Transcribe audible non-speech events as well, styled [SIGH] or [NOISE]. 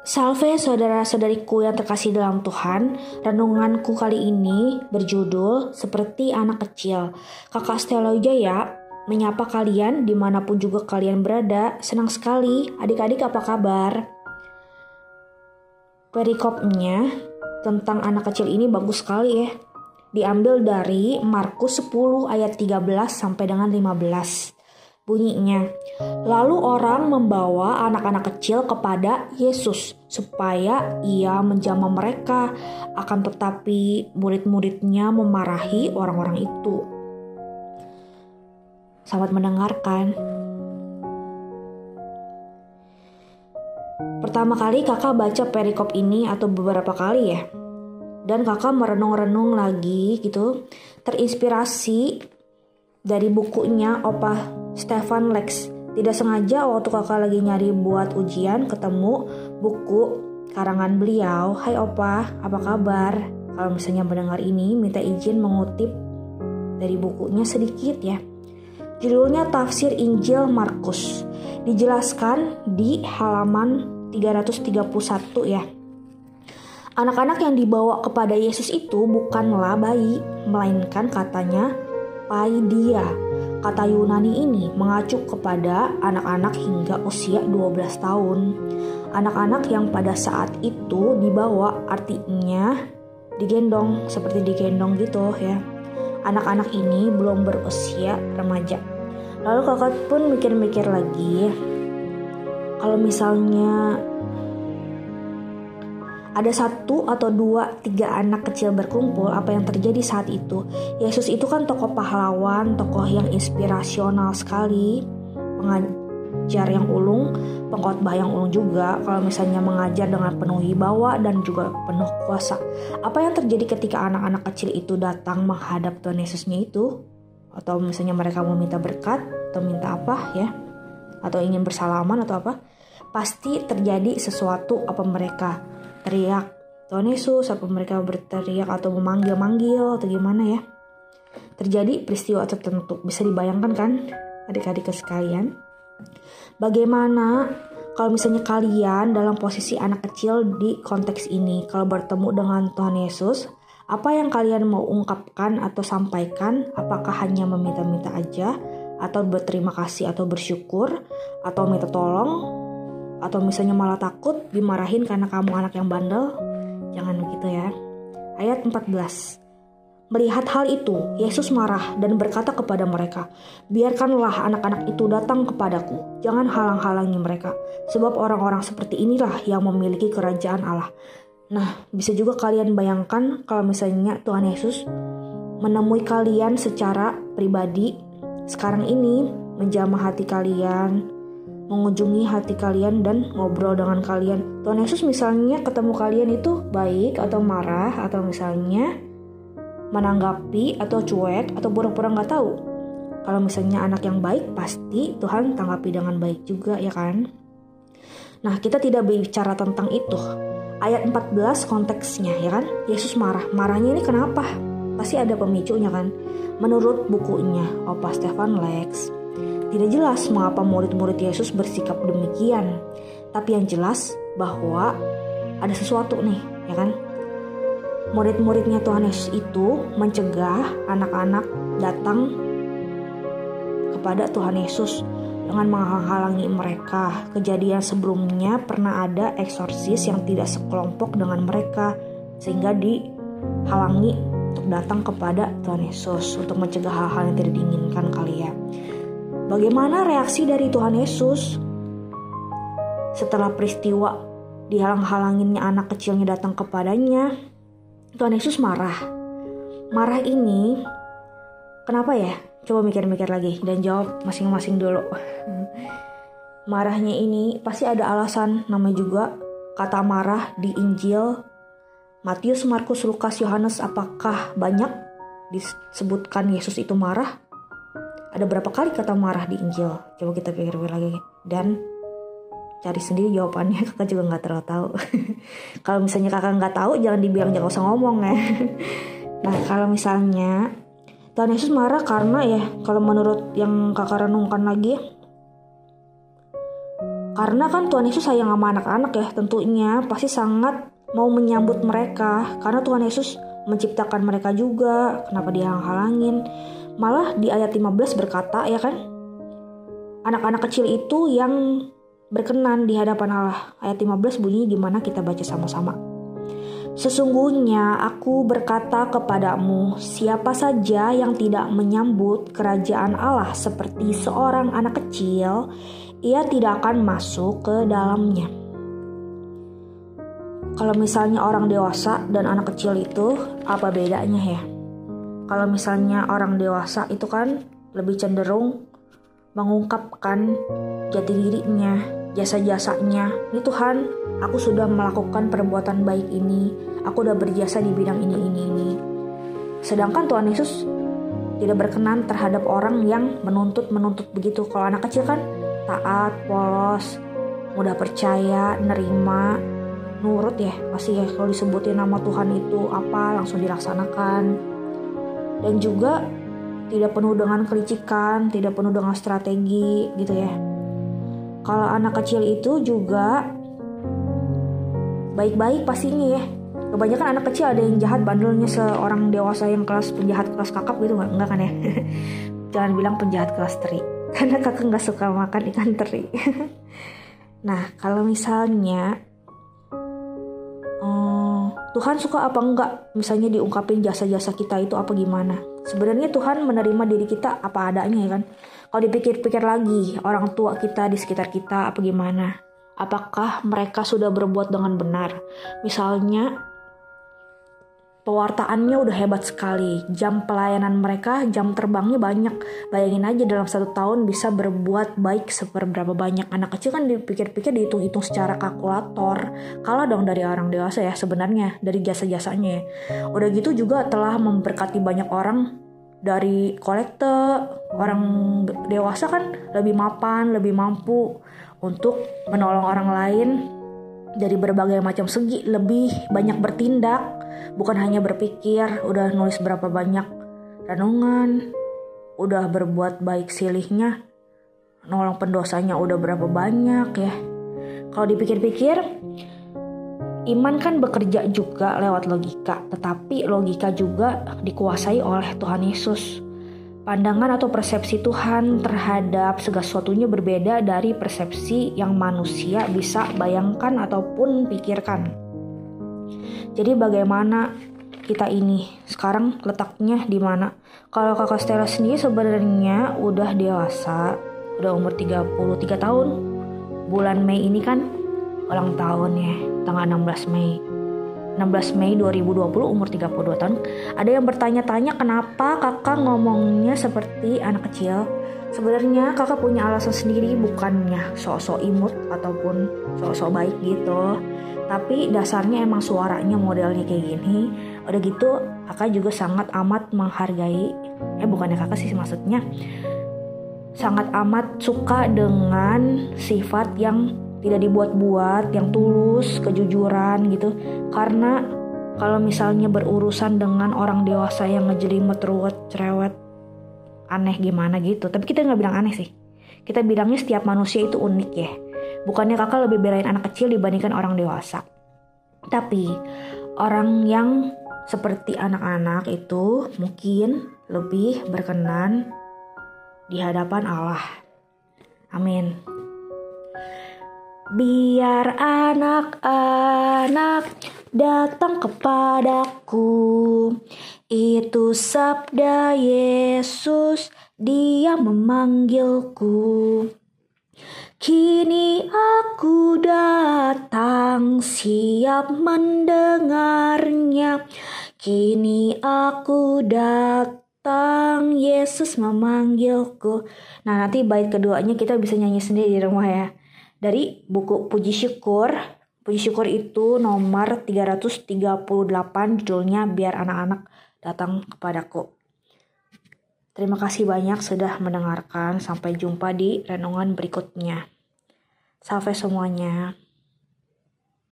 Salve saudara-saudariku yang terkasih dalam Tuhan, renunganku kali ini berjudul Seperti Anak Kecil. Kakak Stella Wijaya menyapa kalian di mana pun juga kalian berada. Senang sekali, adik-adik apa kabar? Perikopnya tentang anak kecil ini bagus sekali ya. Diambil dari Markus 10 ayat 13 sampai dengan 15 bunyinya. Lalu orang membawa anak-anak kecil kepada Yesus supaya ia menjamah mereka. Akan tetapi murid-muridnya memarahi orang-orang itu. Selamat mendengarkan. Pertama kali kakak baca perikop ini atau beberapa kali ya. Dan kakak merenung-renung lagi gitu. Terinspirasi dari bukunya Opa Stefan Lex. Tidak sengaja waktu kakak lagi nyari buat ujian ketemu buku karangan beliau. Hai opa, apa kabar? Kalau misalnya mendengar ini, minta izin mengutip dari bukunya sedikit ya. Judulnya Tafsir Injil Markus. Dijelaskan di halaman 331 ya. Anak-anak yang dibawa kepada Yesus itu bukanlah bayi, melainkan katanya paidia Kata Yunani ini mengacu kepada anak-anak hingga usia 12 tahun. Anak-anak yang pada saat itu dibawa artinya digendong seperti digendong gitu ya. Anak-anak ini belum berusia remaja. Lalu kakak pun mikir-mikir lagi, kalau misalnya ada satu atau dua, tiga anak kecil berkumpul, apa yang terjadi saat itu? Yesus itu kan tokoh pahlawan, tokoh yang inspirasional sekali, pengajar yang ulung, pengkhotbah yang ulung juga. Kalau misalnya mengajar dengan penuh wibawa dan juga penuh kuasa, apa yang terjadi ketika anak-anak kecil itu datang menghadap Tuhan Yesusnya itu? Atau misalnya mereka mau minta berkat atau minta apa ya? Atau ingin bersalaman atau apa? Pasti terjadi sesuatu apa mereka teriak Tuhan Yesus apa mereka berteriak atau memanggil-manggil atau gimana ya? Terjadi peristiwa tertentu bisa dibayangkan kan adik-adik sekalian? Bagaimana kalau misalnya kalian dalam posisi anak kecil di konteks ini kalau bertemu dengan Tuhan Yesus apa yang kalian mau ungkapkan atau sampaikan? Apakah hanya meminta-minta aja atau berterima kasih atau bersyukur atau minta tolong atau misalnya malah takut dimarahin karena kamu anak yang bandel, jangan begitu ya. Ayat 14. Melihat hal itu, Yesus marah dan berkata kepada mereka, "Biarkanlah anak-anak itu datang kepadaku, jangan halang-halangi mereka, sebab orang-orang seperti inilah yang memiliki kerajaan Allah." Nah, bisa juga kalian bayangkan kalau misalnya Tuhan Yesus menemui kalian secara pribadi sekarang ini, menjamah hati kalian, mengunjungi hati kalian dan ngobrol dengan kalian. Tuhan Yesus misalnya ketemu kalian itu baik atau marah atau misalnya menanggapi atau cuek atau pura-pura nggak tahu. Kalau misalnya anak yang baik pasti Tuhan tanggapi dengan baik juga ya kan. Nah kita tidak bicara tentang itu. Ayat 14 konteksnya ya kan. Yesus marah. Marahnya ini kenapa? Pasti ada pemicunya kan. Menurut bukunya Opa Stefan Lex, tidak jelas mengapa murid-murid Yesus bersikap demikian, tapi yang jelas bahwa ada sesuatu nih, ya kan? Murid-muridnya Tuhan Yesus itu mencegah anak-anak datang kepada Tuhan Yesus dengan menghalangi mereka. Kejadian sebelumnya pernah ada eksorsis yang tidak sekelompok dengan mereka sehingga dihalangi untuk datang kepada Tuhan Yesus untuk mencegah hal-hal yang tidak diinginkan kali ya. Bagaimana reaksi dari Tuhan Yesus setelah peristiwa dihalang-halanginnya anak kecilnya datang kepadanya? Tuhan Yesus marah. Marah ini kenapa ya? Coba mikir-mikir lagi dan jawab masing-masing dulu. [LAUGHS] Marahnya ini pasti ada alasan namanya juga kata marah di Injil Matius, Markus, Lukas, Yohanes apakah banyak disebutkan Yesus itu marah? Ada berapa kali kata marah di Injil? Coba kita pikir-pikir lagi. Dan cari sendiri jawabannya [LAUGHS] kakak juga nggak terlalu tahu [LAUGHS] kalau misalnya kakak nggak tahu jangan dibilang jangan usah ngomong ya [LAUGHS] nah kalau misalnya Tuhan Yesus marah karena ya kalau menurut yang kakak renungkan lagi Karena kan Tuhan Yesus sayang sama anak-anak ya, tentunya pasti sangat mau menyambut mereka karena Tuhan Yesus menciptakan mereka juga. Kenapa dia halangin? Malah di ayat 15 berkata ya kan, anak-anak kecil itu yang berkenan di hadapan Allah. Ayat 15 bunyinya gimana kita baca sama-sama. Sesungguhnya aku berkata kepadamu, siapa saja yang tidak menyambut kerajaan Allah seperti seorang anak kecil, ia tidak akan masuk ke dalamnya. Kalau misalnya orang dewasa dan anak kecil itu apa bedanya ya? Kalau misalnya orang dewasa itu kan lebih cenderung mengungkapkan jati dirinya, jasa-jasanya. Ini Tuhan, aku sudah melakukan perbuatan baik ini. Aku udah berjasa di bidang ini, ini, ini. Sedangkan Tuhan Yesus tidak berkenan terhadap orang yang menuntut-menuntut begitu. Kalau anak kecil kan taat, polos, mudah percaya, nerima, nurut ya pasti ya kalau disebutin nama Tuhan itu apa langsung dilaksanakan dan juga tidak penuh dengan kelicikan tidak penuh dengan strategi gitu ya. Kalau anak kecil itu juga baik-baik pastinya ya. Kebanyakan anak kecil ada yang jahat bandelnya seorang dewasa yang kelas penjahat kelas kakap gitu nggak enggak kan ya? [LAUGHS] Jangan bilang penjahat kelas teri karena kakak nggak suka makan ikan teri. [LAUGHS] Nah kalau misalnya Tuhan suka apa enggak? Misalnya diungkapin jasa-jasa kita itu apa gimana? Sebenarnya Tuhan menerima diri kita apa adanya ya kan? Kalau dipikir-pikir lagi orang tua kita di sekitar kita apa gimana? Apakah mereka sudah berbuat dengan benar? Misalnya pewartaannya udah hebat sekali. Jam pelayanan mereka, jam terbangnya banyak. Bayangin aja dalam satu tahun bisa berbuat baik seberapa banyak. Anak kecil kan dipikir-pikir dihitung-hitung secara kalkulator. Kalah dong dari orang dewasa ya sebenarnya, dari jasa-jasanya ya. Udah gitu juga telah memberkati banyak orang dari kolektor, orang dewasa kan lebih mapan, lebih mampu untuk menolong orang lain dari berbagai macam segi lebih banyak bertindak bukan hanya berpikir udah nulis berapa banyak renungan udah berbuat baik silihnya nolong pendosanya udah berapa banyak ya. Kalau dipikir-pikir iman kan bekerja juga lewat logika tetapi logika juga dikuasai oleh Tuhan Yesus Pandangan atau persepsi Tuhan terhadap segala sesuatunya berbeda dari persepsi yang manusia bisa bayangkan ataupun pikirkan. Jadi bagaimana kita ini sekarang letaknya di mana? Kalau kakak Stella sendiri sebenarnya udah dewasa, udah umur 33 tahun. Bulan Mei ini kan ulang tahun ya, tanggal 16 Mei. 16 Mei 2020 umur 32 tahun. Ada yang bertanya-tanya kenapa kakak ngomongnya seperti anak kecil. Sebenarnya kakak punya alasan sendiri bukannya sok-sok imut ataupun sok-sok baik gitu. Tapi dasarnya emang suaranya modelnya kayak gini. Udah gitu kakak juga sangat amat menghargai. Eh bukannya kakak sih maksudnya. Sangat amat suka dengan sifat yang tidak dibuat-buat, yang tulus, kejujuran gitu. Karena kalau misalnya berurusan dengan orang dewasa yang ngejelimet, ruwet, cerewet, aneh gimana gitu. Tapi kita nggak bilang aneh sih. Kita bilangnya setiap manusia itu unik ya. Bukannya kakak lebih belain anak kecil dibandingkan orang dewasa. Tapi orang yang seperti anak-anak itu mungkin lebih berkenan di hadapan Allah. Amin. Biar anak-anak datang kepadaku. Itu sabda Yesus dia memanggilku. Kini aku datang siap mendengarnya. Kini aku datang Yesus memanggilku. Nah nanti bait keduanya kita bisa nyanyi sendiri di rumah ya dari buku Puji Syukur. Puji Syukur itu nomor 338 judulnya Biar Anak-anak Datang Kepadaku. Terima kasih banyak sudah mendengarkan. Sampai jumpa di renungan berikutnya. Sampai semuanya.